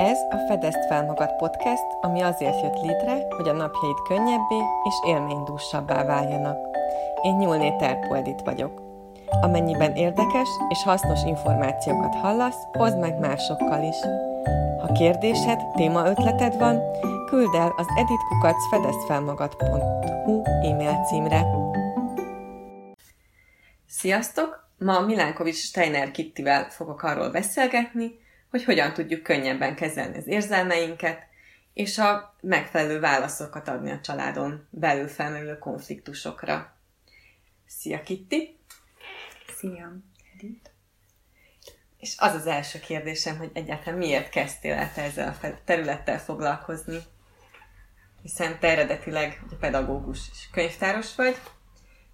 Ez a Fedezd fel magad podcast, ami azért jött létre, hogy a napjaid könnyebbé és élménydúsabbá váljanak. Én Nyúlné Terpoldit vagyok. Amennyiben érdekes és hasznos információkat hallasz, oszd meg másokkal is. Ha kérdésed, témaötleted van, küld el az editkukacfedezfelmagad.hu e-mail címre. Sziasztok! Ma Milánkovics Steiner Kittivel fogok arról beszélgetni, hogy hogyan tudjuk könnyebben kezelni az érzelmeinket, és a megfelelő válaszokat adni a családon belül felmerülő konfliktusokra. Szia Kitti! Szia, Edith! És az az első kérdésem, hogy egyáltalán miért kezdtél el te ezzel a területtel foglalkozni? Hiszen te eredetileg pedagógus és könyvtáros vagy,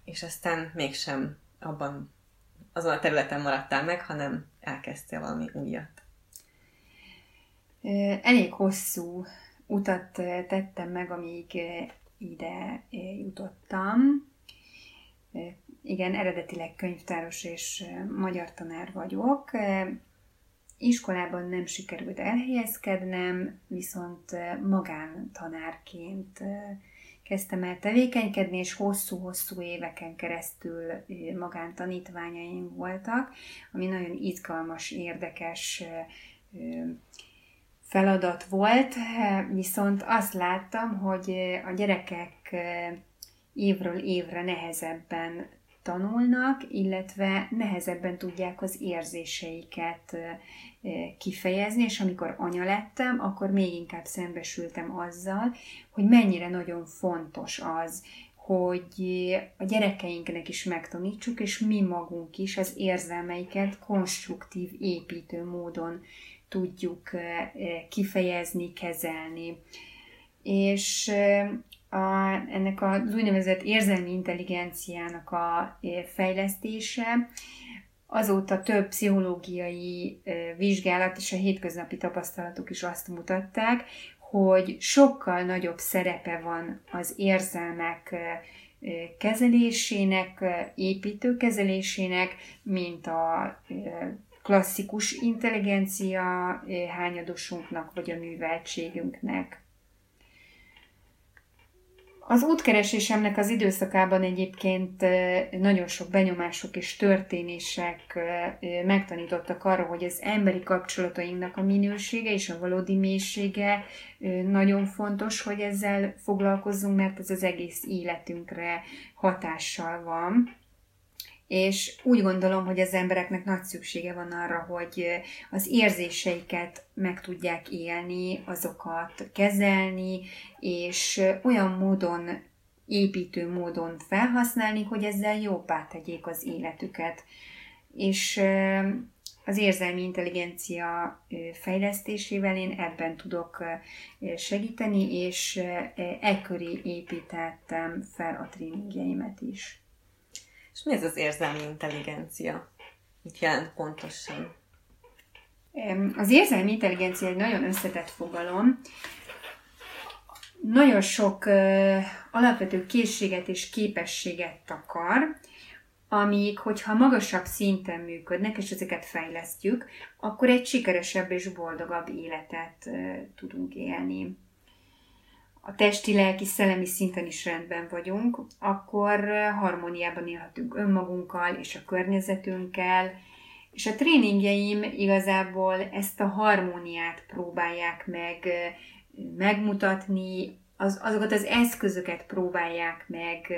és aztán mégsem abban azon a területen maradtál meg, hanem elkezdtél valami újat. Elég hosszú utat tettem meg, amíg ide jutottam. Igen, eredetileg könyvtáros és magyar tanár vagyok. Iskolában nem sikerült elhelyezkednem, viszont magántanárként kezdtem el tevékenykedni, és hosszú-hosszú éveken keresztül magántanítványaim voltak, ami nagyon izgalmas, érdekes feladat volt, viszont azt láttam, hogy a gyerekek évről évre nehezebben tanulnak, illetve nehezebben tudják az érzéseiket kifejezni, és amikor anya lettem, akkor még inkább szembesültem azzal, hogy mennyire nagyon fontos az, hogy a gyerekeinknek is megtanítsuk, és mi magunk is az érzelmeiket konstruktív, építő módon tudjuk kifejezni, kezelni. És a, ennek az úgynevezett érzelmi intelligenciának a fejlesztése azóta több pszichológiai vizsgálat és a hétköznapi tapasztalatok is azt mutatták, hogy sokkal nagyobb szerepe van az érzelmek kezelésének, építő kezelésének, mint a klasszikus intelligencia hányadosunknak, vagy a műveltségünknek. Az útkeresésemnek az időszakában egyébként nagyon sok benyomások és történések megtanítottak arra, hogy az emberi kapcsolatainknak a minősége és a valódi mélysége nagyon fontos, hogy ezzel foglalkozzunk, mert ez az egész életünkre hatással van és úgy gondolom, hogy az embereknek nagy szüksége van arra, hogy az érzéseiket meg tudják élni, azokat kezelni, és olyan módon, építő módon felhasználni, hogy ezzel jobbá tegyék az életüket. És az érzelmi intelligencia fejlesztésével én ebben tudok segíteni, és e köré építettem fel a tréningjeimet is. És mi ez az érzelmi intelligencia? Mit jelent pontosan? Az érzelmi intelligencia egy nagyon összetett fogalom. Nagyon sok uh, alapvető készséget és képességet takar, amik, hogyha magasabb szinten működnek, és ezeket fejlesztjük, akkor egy sikeresebb és boldogabb életet uh, tudunk élni a testi, lelki, szellemi szinten is rendben vagyunk, akkor harmóniában élhetünk önmagunkkal és a környezetünkkel, és a tréningjeim igazából ezt a harmóniát próbálják meg megmutatni, az, azokat az eszközöket próbálják meg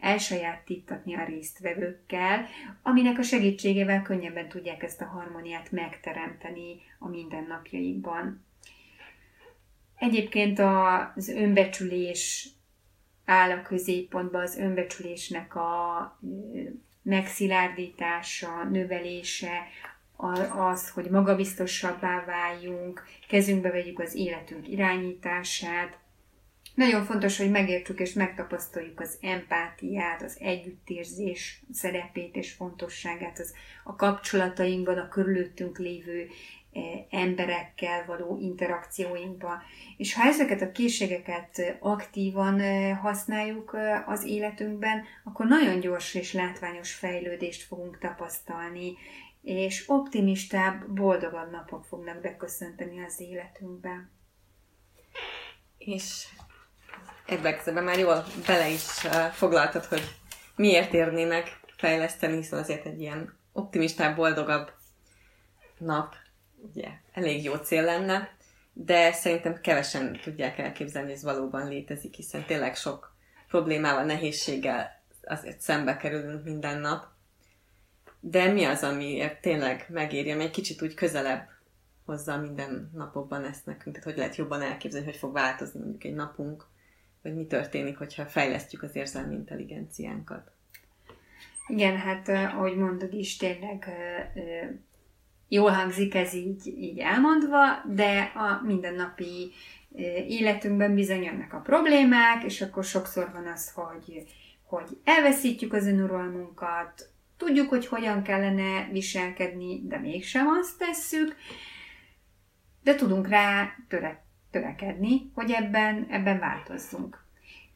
elsajátítatni a résztvevőkkel, aminek a segítségével könnyebben tudják ezt a harmóniát megteremteni a mindennapjaikban. Egyébként az önbecsülés áll a középpontban, az önbecsülésnek a megszilárdítása, növelése, az, hogy magabiztosabbá váljunk, kezünkbe vegyük az életünk irányítását, Nagyon fontos, hogy megértsük és megtapasztaljuk az empátiát, az együttérzés szerepét és fontosságát, az a kapcsolatainkban, a körülöttünk lévő eh, emberekkel való interakcióinkban. És ha ezeket a készségeket aktívan eh, használjuk eh, az életünkben, akkor nagyon gyors és látványos fejlődést fogunk tapasztalni, és optimistább, boldogabb napok fognak beköszönteni az életünkben. És ebben már jól bele is foglaltad, hogy miért érnének fejleszteni, hiszen azért egy ilyen optimistább, boldogabb nap ugye elég jó cél lenne, de szerintem kevesen tudják elképzelni, hogy ez valóban létezik, hiszen tényleg sok problémával, nehézséggel azért szembe kerülünk minden nap. De mi az, amiért tényleg megéri, ami egy kicsit úgy közelebb hozza minden napokban ezt nekünk? Tehát hogy lehet jobban elképzelni, hogy fog változni mondjuk egy napunk, vagy mi történik, hogyha fejlesztjük az érzelmi intelligenciánkat? Igen, hát ahogy mondod is, tényleg jól hangzik ez így, így elmondva, de a mindennapi életünkben bizony jönnek a problémák, és akkor sokszor van az, hogy, hogy elveszítjük az önuralmunkat, tudjuk, hogy hogyan kellene viselkedni, de mégsem azt tesszük, de tudunk rá töre, törekedni, hogy ebben, ebben változzunk.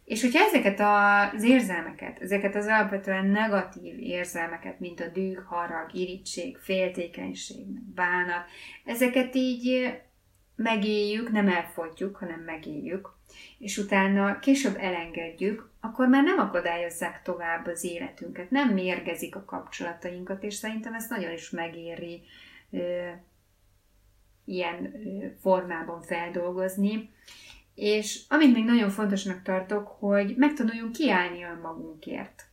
És hogyha ezeket az érzelmeket, ezeket az alapvetően negatív érzelmeket, mint a düh, harag, irítség, féltékenység, bánat, ezeket így megéljük, nem elfogyjuk, hanem megéljük, és utána később elengedjük, akkor már nem akadályozzák tovább az életünket, nem mérgezik a kapcsolatainkat, és szerintem ezt nagyon is megéri ilyen formában feldolgozni. És amit még nagyon fontosnak tartok, hogy megtanuljunk kiállni önmagunkért.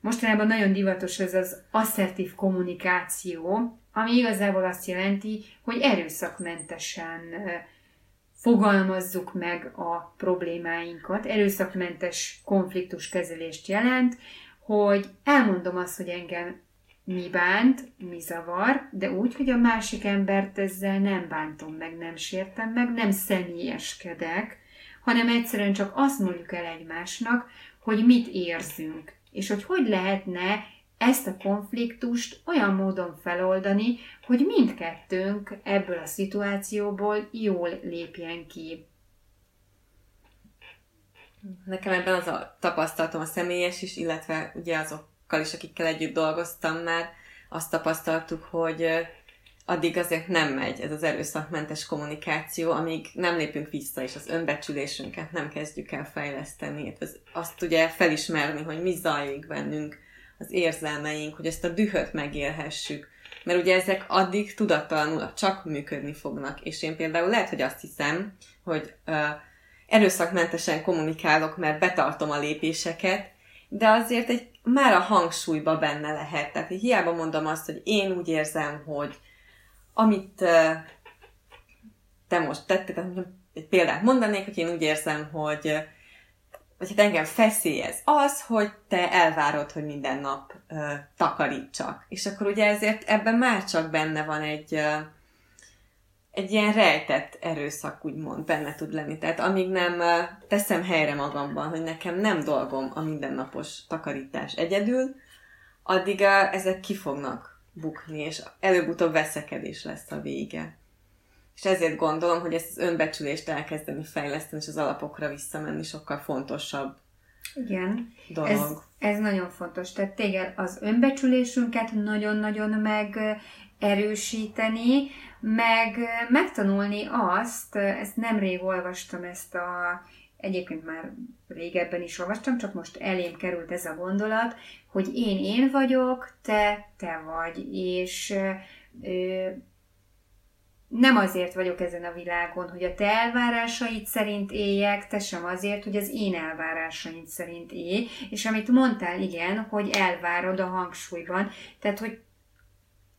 Mostanában nagyon divatos ez az asszertív kommunikáció, ami igazából azt jelenti, hogy erőszakmentesen fogalmazzuk meg a problémáinkat, erőszakmentes konfliktuskezelést jelent, hogy elmondom azt, hogy engem mi bánt, mi zavar, de úgy, hogy a másik embert ezzel nem bántom meg, nem sértem meg, nem személyeskedek, hanem egyszerűen csak azt mondjuk el egymásnak, hogy mit érzünk, és hogy hogy lehetne ezt a konfliktust olyan módon feloldani, hogy mindkettőnk ebből a szituációból jól lépjen ki. Nekem ebben az a tapasztalatom a személyes is, illetve ugye azok is, akikkel együtt dolgoztam már, azt tapasztaltuk, hogy addig azért nem megy ez az erőszakmentes kommunikáció, amíg nem lépünk vissza, és az önbecsülésünket nem kezdjük el fejleszteni. Azt ugye felismerni, hogy mi zajlik bennünk, az érzelmeink, hogy ezt a dühöt megélhessük. Mert ugye ezek addig tudattalanul csak működni fognak. És én például lehet, hogy azt hiszem, hogy uh, erőszakmentesen kommunikálok, mert betartom a lépéseket, de azért egy már a hangsúlyba benne lehet. Tehát hiába mondom azt, hogy én úgy érzem, hogy amit te most tettél, tehát egy példát mondanék, hogy én úgy érzem, hogy vagy hát engem feszélyez az, hogy te elvárod, hogy minden nap uh, takarítsak. És akkor ugye ezért ebben már csak benne van egy, uh, egy ilyen rejtett erőszak, úgymond, benne tud lenni. Tehát amíg nem teszem helyre magamban, hogy nekem nem dolgom a mindennapos takarítás egyedül, addig ezek ki fognak bukni, és előbb-utóbb veszekedés lesz a vége. És ezért gondolom, hogy ezt az önbecsülést elkezdeni fejleszteni, és az alapokra visszamenni sokkal fontosabb igen, dolog. Ez, ez nagyon fontos. Tehát téged az önbecsülésünket nagyon-nagyon meg erősíteni, meg megtanulni azt, ezt nemrég olvastam ezt a, egyébként már régebben is olvastam, csak most elém került ez a gondolat, hogy én én vagyok, te te vagy, és ö, nem azért vagyok ezen a világon, hogy a te elvárásaid szerint éljek, te sem azért, hogy az én elvárásaid szerint élj, és amit mondtál, igen, hogy elvárod a hangsúlyban, tehát, hogy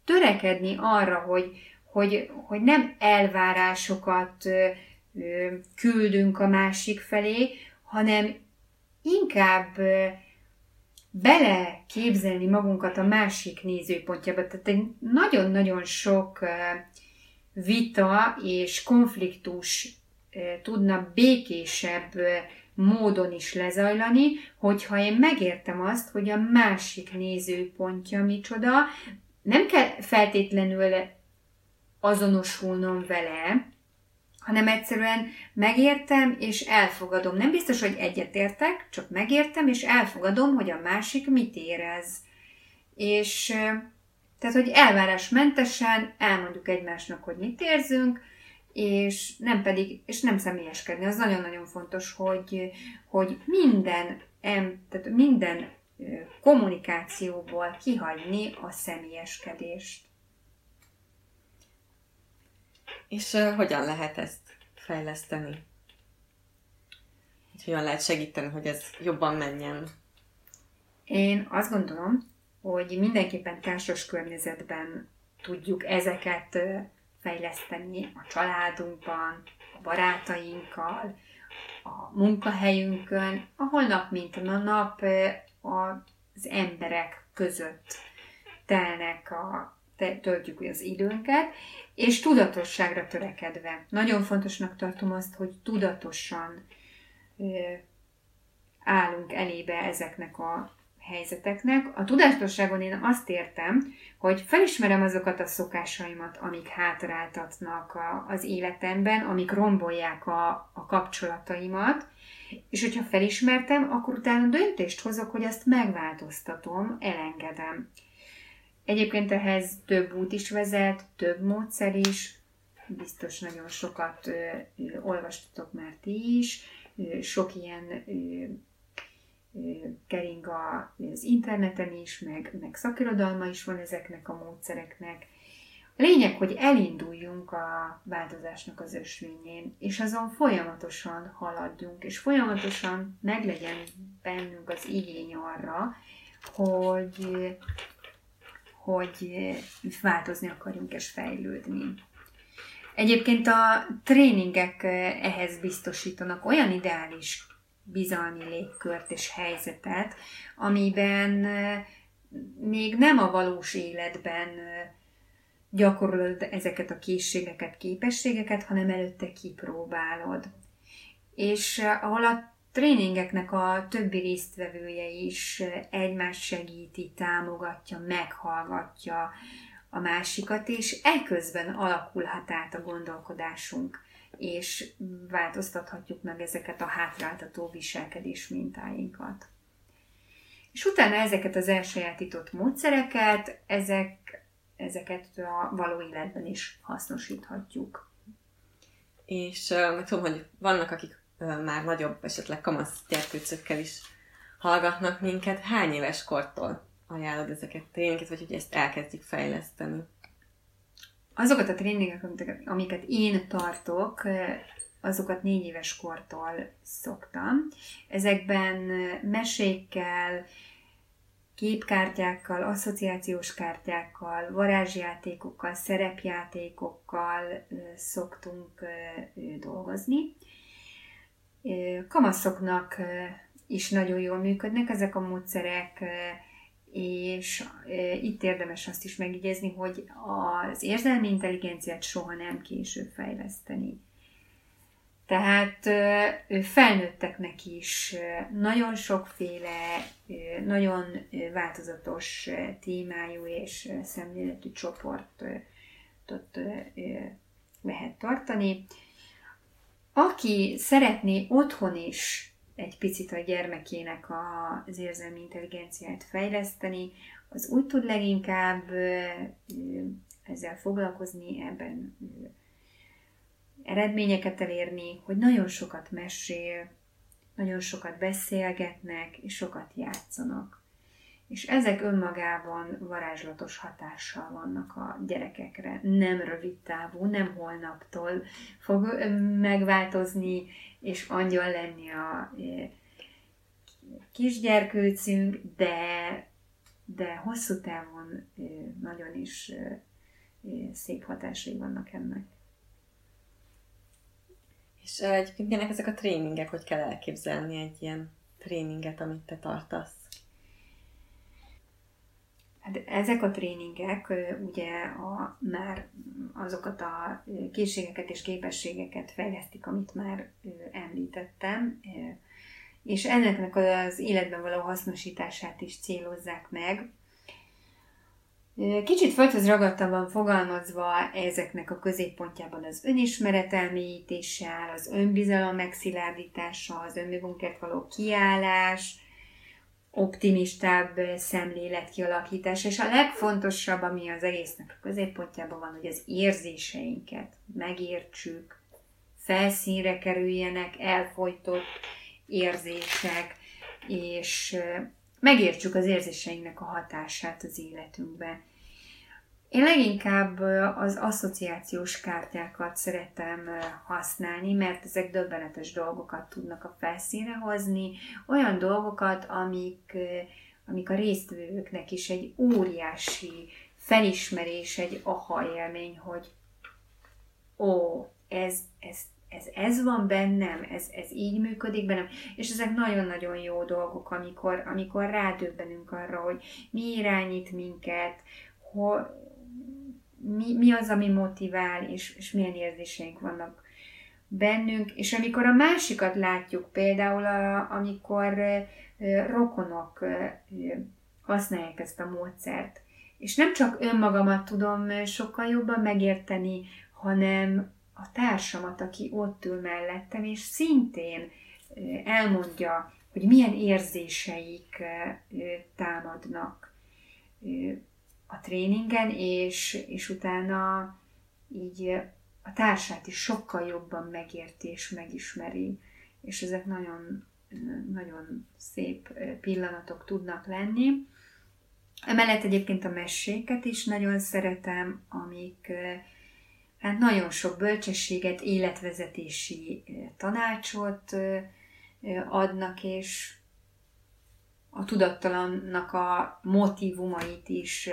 törekedni arra, hogy, hogy, hogy nem elvárásokat küldünk a másik felé, hanem inkább bele képzelni magunkat a másik nézőpontjába. Tehát egy nagyon-nagyon sok vita és konfliktus tudna békésebb módon is lezajlani, hogyha én megértem azt, hogy a másik nézőpontja micsoda, nem kell feltétlenül azonosulnom vele, hanem egyszerűen megértem és elfogadom. Nem biztos, hogy egyetértek, csak megértem és elfogadom, hogy a másik mit érez. És tehát, hogy elvárásmentesen elmondjuk egymásnak, hogy mit érzünk, és nem pedig, és nem személyeskedni. Az nagyon-nagyon fontos, hogy, hogy minden, tehát minden kommunikációból kihagyni a személyeskedést. És uh, hogyan lehet ezt fejleszteni? Hogyan lehet segíteni, hogy ez jobban menjen? Én azt gondolom, hogy mindenképpen társas környezetben tudjuk ezeket fejleszteni a családunkban, a barátainkkal, a munkahelyünkön, ahol nap mint a nap az emberek között telnek a, töltjük az időnket, és tudatosságra törekedve. Nagyon fontosnak tartom azt, hogy tudatosan állunk elébe ezeknek a helyzeteknek. A tudatosságon én azt értem, hogy felismerem azokat a szokásaimat, amik hátráltatnak a, az életemben, amik rombolják a, a kapcsolataimat, és hogyha felismertem, akkor utána döntést hozok, hogy azt megváltoztatom, elengedem. Egyébként ehhez több út is vezet, több módszer is, biztos nagyon sokat ö, ö, olvastatok már ti is, ö, sok ilyen ö, kering az interneten is, meg, meg szakirodalma is van ezeknek a módszereknek. Lényeg, hogy elinduljunk a változásnak az ösvényén, és azon folyamatosan haladjunk, és folyamatosan meglegyen bennünk az igény arra, hogy, hogy változni akarjunk és fejlődni. Egyébként a tréningek ehhez biztosítanak olyan ideális bizalmi légkört és helyzetet, amiben még nem a valós életben gyakorolod ezeket a készségeket, képességeket, hanem előtte kipróbálod. És ahol a tréningeknek a többi résztvevője is egymást segíti, támogatja, meghallgatja a másikat, és eközben alakulhat át a gondolkodásunk és változtathatjuk meg ezeket a hátráltató viselkedés mintáinkat. És utána ezeket az elsajátított módszereket, ezek, ezeket a való életben is hasznosíthatjuk. És uh, tudom, hogy vannak, akik már nagyobb, esetleg kamasz gyerkőcökkel is hallgatnak minket. Hány éves kortól ajánlod ezeket tényeket, vagy hogy ezt elkezdjük fejleszteni? azokat a tréningeket, amiket én tartok, azokat négy éves kortól szoktam. Ezekben mesékkel, képkártyákkal, asszociációs kártyákkal, varázsjátékokkal, szerepjátékokkal szoktunk dolgozni. Kamaszoknak is nagyon jól működnek ezek a módszerek, és itt érdemes azt is megjegyezni, hogy az érzelmi intelligenciát soha nem késő fejleszteni. Tehát e, felnőtteknek is nagyon sokféle, nagyon változatos témájú és szemléletű csoportot lehet tartani. Aki szeretné otthon is egy picit a gyermekének az érzelmi intelligenciát fejleszteni, az úgy tud leginkább ezzel foglalkozni, ebben eredményeket elérni, hogy nagyon sokat mesél, nagyon sokat beszélgetnek, és sokat játszanak. És ezek önmagában varázslatos hatással vannak a gyerekekre. Nem rövid távú, nem holnaptól fog megváltozni, és angyal lenni a kisgyerkőcünk, de, de hosszú távon nagyon is szép hatásai vannak ennek. És egyébként milyenek ezek a tréningek, hogy kell elképzelni egy ilyen tréninget, amit te tartasz? Hát ezek a tréningek ugye a, már azokat a készségeket és képességeket fejlesztik, amit már említettem, és ennek az életben való hasznosítását is célozzák meg. Kicsit földhöz ragadtabban fogalmazva ezeknek a középpontjában az önismeret elmélyítése az önbizalom megszilárdítása, az önmagunkért való kiállás, optimistább szemlélet kialakítása, és a legfontosabb, ami az egésznek a középpontjában van, hogy az érzéseinket megértsük, felszínre kerüljenek, elfolytott érzések, és megértsük az érzéseinknek a hatását az életünkbe. Én leginkább az asszociációs kártyákat szeretem használni, mert ezek döbbenetes dolgokat tudnak a felszínre hozni, olyan dolgokat, amik, amik a résztvevőknek is egy óriási felismerés, egy aha élmény, hogy ó, ez, ez, ez, ez van bennem, ez, ez így működik bennem, és ezek nagyon-nagyon jó dolgok, amikor, amikor rádöbbenünk arra, hogy mi irányít minket, hogy mi, mi az, ami motivál, és, és milyen érzéseink vannak bennünk, és amikor a másikat látjuk, például a, amikor rokonok használják ezt a módszert, és nem csak önmagamat tudom sokkal jobban megérteni, hanem a társamat, aki ott ül mellettem, és szintén elmondja, hogy milyen érzéseik támadnak a tréningen, és, és utána így a társát is sokkal jobban megérti és megismeri, és ezek nagyon, nagyon szép pillanatok tudnak lenni. Emellett egyébként a meséket is nagyon szeretem, amik hát nagyon sok bölcsességet, életvezetési tanácsot adnak, és a tudattalannak a motivumait is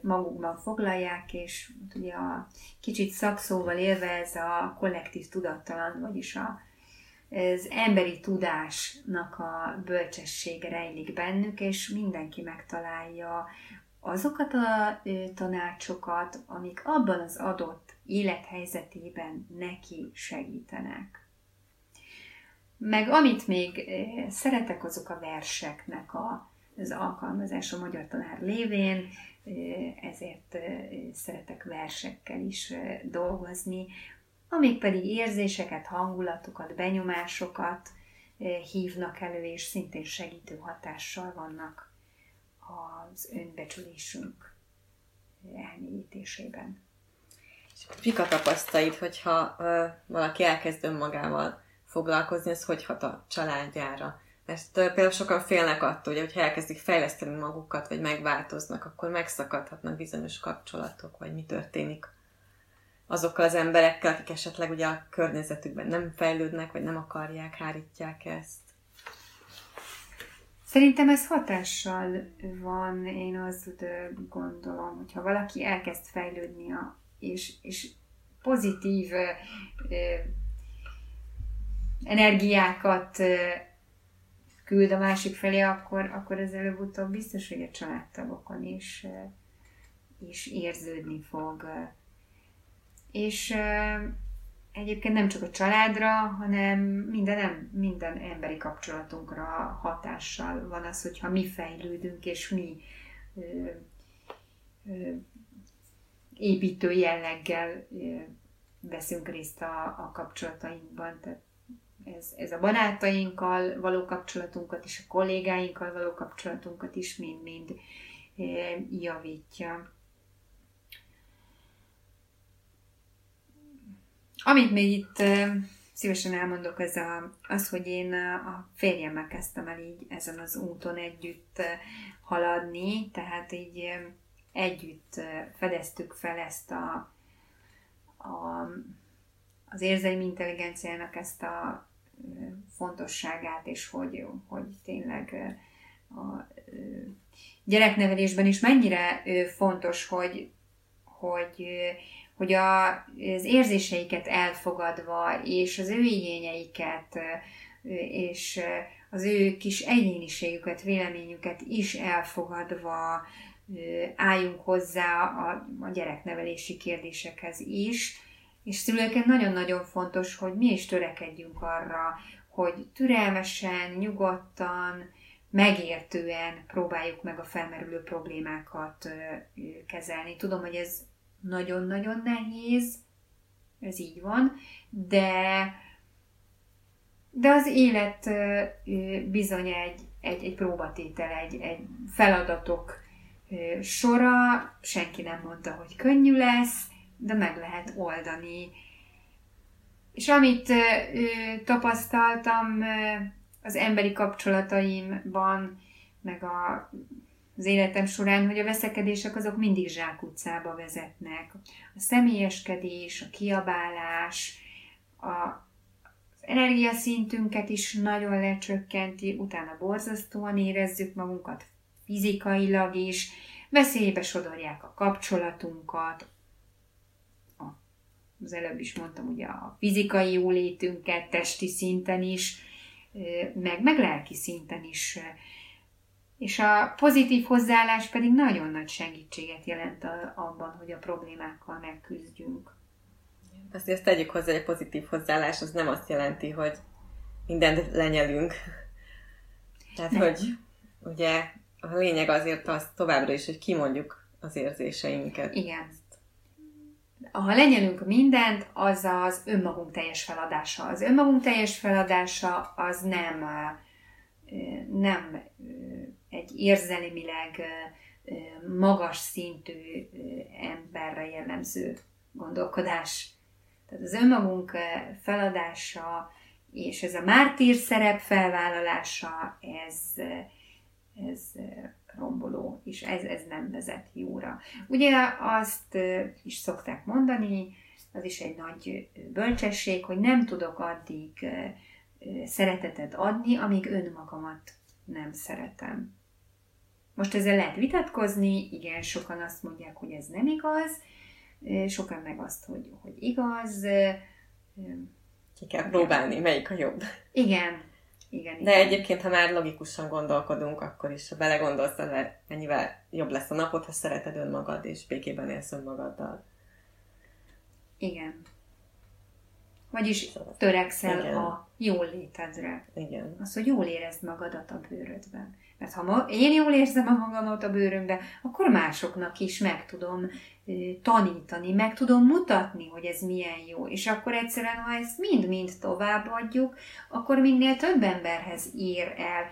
magukban foglalják, és ugye a kicsit szakszóval élve ez a kollektív tudattalan, vagyis a, az emberi tudásnak a bölcsessége rejlik bennük, és mindenki megtalálja azokat a tanácsokat, amik abban az adott élethelyzetében neki segítenek. Meg amit még szeretek, azok a verseknek a, az alkalmazás a magyar tanár lévén, ezért szeretek versekkel is dolgozni, amik pedig érzéseket, hangulatokat, benyomásokat hívnak elő, és szintén segítő hatással vannak az önbecsülésünk elmélyítésében. És mik a tapasztalit, hogyha ö, valaki elkezd önmagával foglalkozni, ez hogy hat a családjára? Mert például sokan félnek attól, hogy ha elkezdik fejleszteni magukat, vagy megváltoznak, akkor megszakadhatnak bizonyos kapcsolatok, vagy mi történik azokkal az emberekkel, akik esetleg ugye a környezetükben nem fejlődnek, vagy nem akarják, hárítják ezt. Szerintem ez hatással van, én azt gondolom, hogyha valaki elkezd fejlődni, a, és, és pozitív ö, ö, energiákat ö, küld a másik felé, akkor, akkor ez előbb-utóbb biztos, hogy a családtagokon is, is érződni fog. És egyébként nem csak a családra, hanem minden, minden emberi kapcsolatunkra hatással van az, hogyha mi fejlődünk, és mi ö, ö, építő jelleggel ö, veszünk részt a, a kapcsolatainkban. Tehát ez, ez a barátainkkal való kapcsolatunkat és a kollégáinkkal való kapcsolatunkat is mind-mind javítja. Amit még itt szívesen elmondok, az a, az, hogy én a férjemmel kezdtem el így ezen az úton együtt haladni, tehát így együtt fedeztük fel ezt a, a az érzelmi intelligenciának ezt a fontosságát, és hogy, hogy tényleg a gyereknevelésben is mennyire fontos, hogy, hogy hogy a, az érzéseiket elfogadva, és az ő igényeiket, és az ő kis egyéniségüket, véleményüket is elfogadva álljunk hozzá a, a gyereknevelési kérdésekhez is, és szülőként nagyon-nagyon fontos, hogy mi is törekedjünk arra, hogy türelmesen, nyugodtan, megértően próbáljuk meg a felmerülő problémákat kezelni. Tudom, hogy ez nagyon-nagyon nehéz, ez így van, de, de az élet bizony egy, egy, egy próbatétel, egy, egy feladatok sora, senki nem mondta, hogy könnyű lesz, de meg lehet oldani. És amit tapasztaltam az emberi kapcsolataimban, meg a, az életem során, hogy a veszekedések azok mindig zsákutcába vezetnek. A személyeskedés, a kiabálás, a, energiaszintünket is nagyon lecsökkenti, utána borzasztóan érezzük magunkat fizikailag is, veszélybe sodorják a kapcsolatunkat, az előbb is mondtam, ugye a fizikai jólétünket, testi szinten is, meg, meg lelki szinten is. És a pozitív hozzáállás pedig nagyon nagy segítséget jelent abban, hogy a problémákkal megküzdjünk. Azt, ezt tegyük hozzá, hogy a pozitív hozzáállás az nem azt jelenti, hogy mindent lenyelünk. Tehát, nem. hogy ugye a lényeg azért az továbbra is, hogy kimondjuk az érzéseinket. Igen ha lenyelünk mindent, az az önmagunk teljes feladása. Az önmagunk teljes feladása az nem, nem egy érzelimileg magas szintű emberre jellemző gondolkodás. Tehát az önmagunk feladása és ez a mártír szerep felvállalása, ez, ez romboló, és ez, ez nem vezet jóra. Ugye azt is szokták mondani, az is egy nagy bölcsesség, hogy nem tudok addig szeretetet adni, amíg önmagamat nem szeretem. Most ezzel lehet vitatkozni, igen, sokan azt mondják, hogy ez nem igaz, sokan meg azt, hogy, hogy igaz. Ki kell próbálni, melyik a jobb. Igen, igen, De igen. egyébként, ha már logikusan gondolkodunk, akkor is, ha belegondolsz, mennyivel jobb lesz a napot, ha szereted önmagad, és békében élsz önmagaddal. Igen. Vagyis szóval. törekszel igen. a jól létedre. Igen. Az, hogy jól érezd magadat a bőrödben. Mert ha ma, én jól érzem a magamat a bőrömbe, akkor másoknak is meg tudom tanítani, meg tudom mutatni, hogy ez milyen jó. És akkor egyszerűen, ha ezt mind-mind továbbadjuk, akkor minél több emberhez ír el.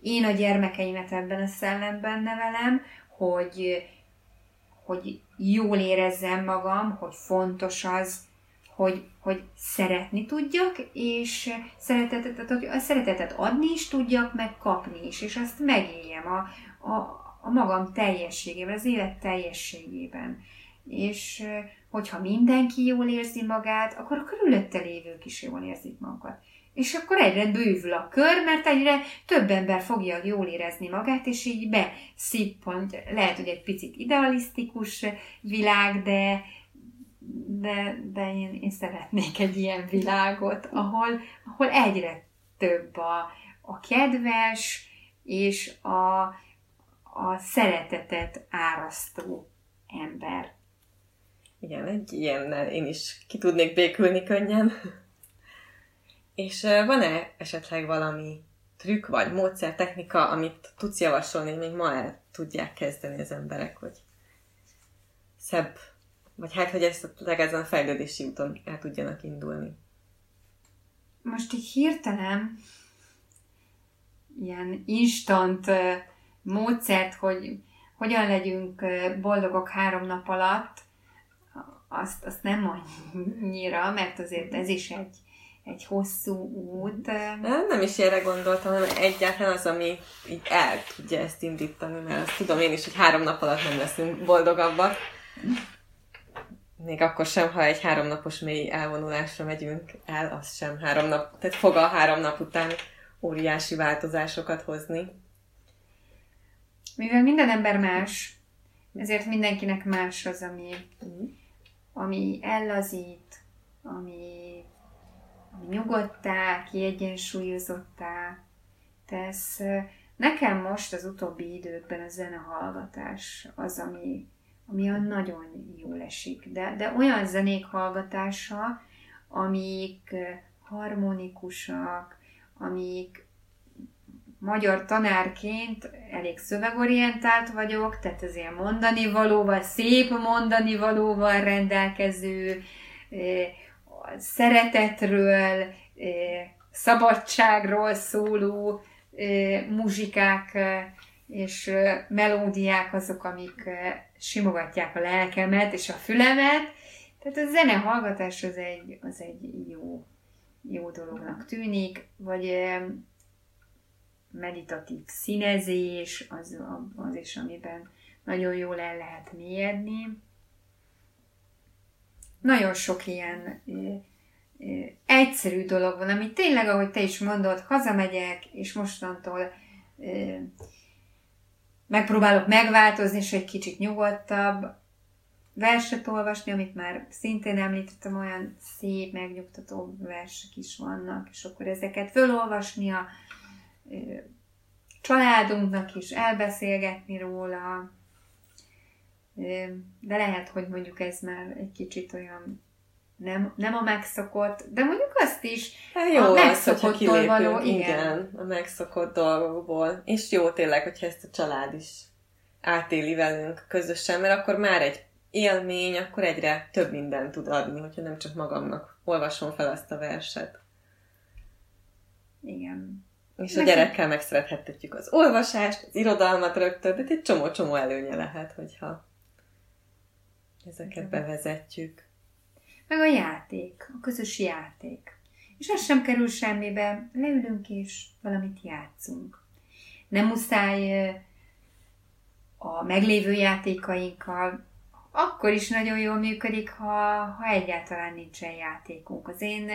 Én a gyermekeimet ebben a szellemben nevelem, hogy, hogy jól érezzem magam, hogy fontos az, hogy, hogy szeretni tudjak, és szeretetet, hogy a szeretetet adni is tudjak, meg kapni is, és azt megéljem a, a, a magam teljességében, az élet teljességében. És hogyha mindenki jól érzi magát, akkor a körülötte lévők is jól érzik magukat. És akkor egyre bővül a kör, mert egyre több ember fogja jól érezni magát, és így beszippant, lehet, hogy egy picit idealisztikus világ, de, de, de én, én szeretnék egy ilyen világot, ahol, ahol egyre több a, a kedves és a, a szeretetet árasztó ember. Igen, egy ilyennel én is ki tudnék békülni könnyen. És van-e esetleg valami trükk vagy módszer, technika, amit tudsz javasolni, még ma el tudják kezdeni az emberek, hogy szebb vagy hát, hogy ezt a ezen a fejlődési úton el tudjanak indulni. Most így hirtelen ilyen instant módszert, hogy hogyan legyünk boldogok három nap alatt, azt, azt nem annyira, mert azért ez is egy, egy hosszú út. Nem, nem is erre gondoltam, hanem egyáltalán az, ami így el tudja ezt indítani, mert azt tudom én is, hogy három nap alatt nem leszünk boldogabbak. Még akkor sem, ha egy háromnapos mély elvonulásra megyünk el, az sem három nap, tehát fog a három nap után óriási változásokat hozni. Mivel minden ember más, ezért mindenkinek más az, ami, ami ellazít, ami, ami nyugodtá, kiegyensúlyozottá tesz. Nekem most az utóbbi időkben a zenehallgatás az, ami, ami a nagyon jól esik. De, de olyan zenék hallgatása, amik harmonikusak, amik magyar tanárként elég szövegorientált vagyok, tehát az ilyen mondani valóval, szép mondani valóval rendelkező, szeretetről, szabadságról szóló muzsikák és melódiák azok, amik simogatják a lelkemet és a fülemet. Tehát a zene hallgatás az egy, az egy jó, jó dolognak tűnik, vagy meditatív színezés, az, az is, amiben nagyon jól el lehet mélyedni. Nagyon sok ilyen egyszerű dolog van, ami tényleg, ahogy te is mondod, hazamegyek, és mostantól megpróbálok megváltozni, és egy kicsit nyugodtabb verset olvasni, amit már szintén említettem, olyan szép, megnyugtató versek is vannak, és akkor ezeket fölolvasni a családunknak is, elbeszélgetni róla, de lehet, hogy mondjuk ez már egy kicsit olyan nem, nem a megszokott, de mondjuk azt is hát jó, a megszokottól való, igen. igen. a megszokott dolgokból. És jó tényleg, hogyha ezt a család is átéli velünk közösen, mert akkor már egy élmény, akkor egyre több mindent tud adni, hogyha nem csak magamnak olvasom fel azt a verset. Igen. És a gyerekkel megszerethetjük az olvasást, az irodalmat rögtön, de egy csomó-csomó előnye lehet, hogyha ezeket Igen. bevezetjük meg a játék, a közös játék. És az sem kerül semmibe, leülünk és valamit játszunk. Nem muszáj a meglévő játékainkkal, akkor is nagyon jól működik, ha, ha egyáltalán nincsen játékunk. Az én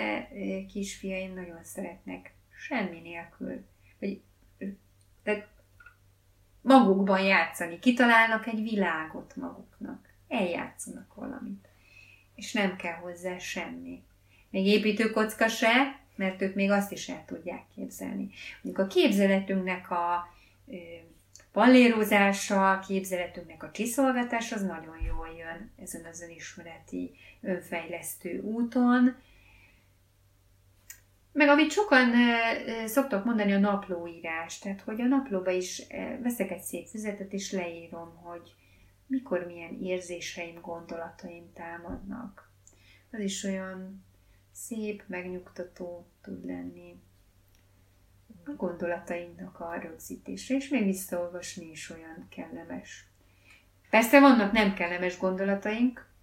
kisfiaim nagyon szeretnek semmi nélkül, vagy magukban játszani, kitalálnak egy világot maguknak, eljátszanak valamit és nem kell hozzá semmi. Még építőkocka se, mert ők még azt is el tudják képzelni. Mondjuk a képzeletünknek a ö, pallérozása, a képzeletünknek a csiszolgatás az nagyon jól jön ezen az önismereti, önfejlesztő úton. Meg amit sokan szoktak mondani, a naplóírás. Tehát, hogy a naplóba is veszek egy szép füzetet, és leírom, hogy mikor milyen érzéseim, gondolataim támadnak. Az is olyan szép, megnyugtató tud lenni a gondolatainknak a rögzítése, és még visszaolvasni is olyan kellemes. Persze vannak nem kellemes gondolataink,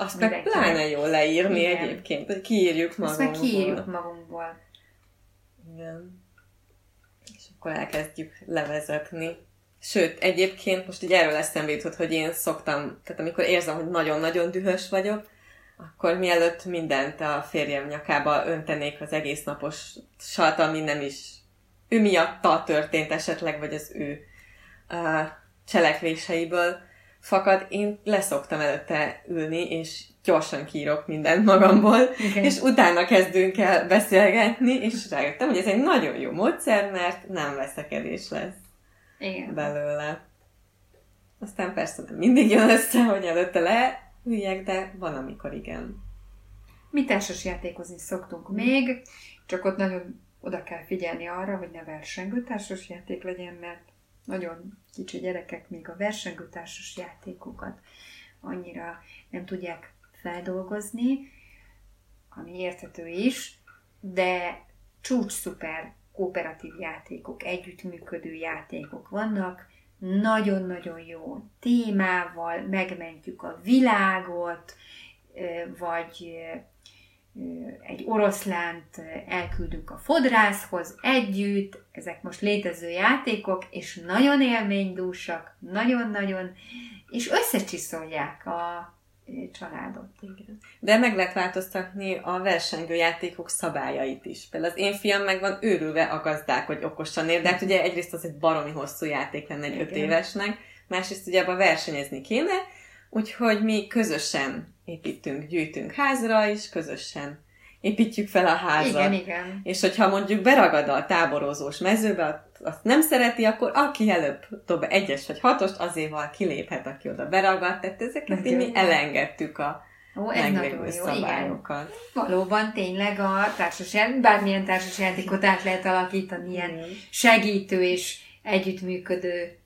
azt meg pláne jól leírni Igen. egyébként, hogy kiírjuk magunkból. Azt meg kiírjuk magunkból. Igen. És akkor elkezdjük levezetni. Sőt, egyébként most így erről eszembe jutott, hogy én szoktam, tehát amikor érzem, hogy nagyon-nagyon dühös vagyok, akkor mielőtt mindent a férjem nyakába öntenék az egész napos sat, ami nem is ő miatta történt esetleg, vagy az ő uh, cselekvéseiből fakad, én leszoktam előtte ülni, és gyorsan kírok mindent magamból, okay. és utána kezdünk el beszélgetni, és rájöttem, hogy ez egy nagyon jó módszer, mert nem veszekedés lesz. Igen. belőle. Aztán persze nem mindig jön össze, hogy előtte leüljek, de van, amikor igen. Mi társas játékozni szoktunk még, csak ott nagyon oda kell figyelni arra, hogy ne versengő társas játék legyen, mert nagyon kicsi gyerekek még a versengő társas játékokat annyira nem tudják feldolgozni, ami érthető is, de csúcs szuper kooperatív játékok, együttműködő játékok vannak, nagyon-nagyon jó témával megmentjük a világot, vagy egy oroszlánt elküldünk a fodrászhoz együtt, ezek most létező játékok, és nagyon élménydúsak, nagyon-nagyon, és összecsiszolják a, családot. Igen. De meg lehet változtatni a versengő játékok szabályait is. Például az én fiam meg van őrülve a gazdák, hogy okosan ér, de hát ugye egyrészt az egy baromi hosszú játék lenne egy Igen. öt évesnek, másrészt ugye abban versenyezni kéne, úgyhogy mi közösen építünk, gyűjtünk házra is, közösen építjük fel a házat. Igen, igen. És hogyha mondjuk beragad a táborozós mezőbe, azt nem szereti, akkor aki előbb több egyes vagy hatost, azért kiléphet, aki oda beragadt. Tehát ezeket így mi elengedtük a Ó, ez nagyon jó, szabályokat. Igen. Valóban tényleg a társasjáték, bármilyen társasjátékot át lehet alakítani ilyen segítő és együttműködő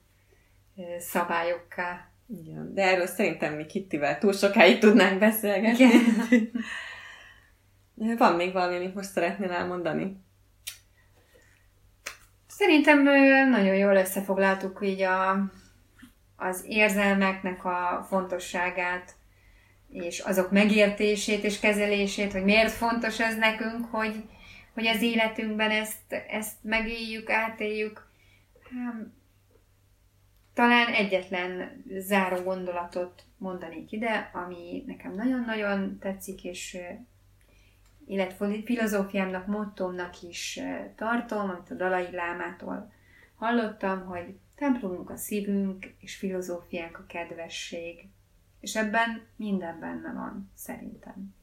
szabályokká. Igen, de erről szerintem mi Kittivel túl sokáig tudnánk beszélgetni. Igen. Van még valami, amit most szeretnél elmondani? Szerintem nagyon jól összefoglaltuk így a, az érzelmeknek a fontosságát, és azok megértését és kezelését, hogy miért fontos ez nekünk, hogy, hogy az életünkben ezt, ezt megéljük, átéljük. Talán egyetlen záró gondolatot mondanék ide, ami nekem nagyon-nagyon tetszik, és életfilozófiámnak, mottomnak is tartom, amit a Dalai Lámától hallottam, hogy templomunk a szívünk, és filozófiánk a kedvesség. És ebben minden benne van, szerintem.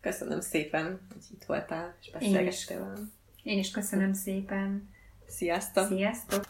Köszönöm szépen, hogy itt voltál, és beszélgettél Én is köszönöm szépen. Sziasztok! Sziasztok!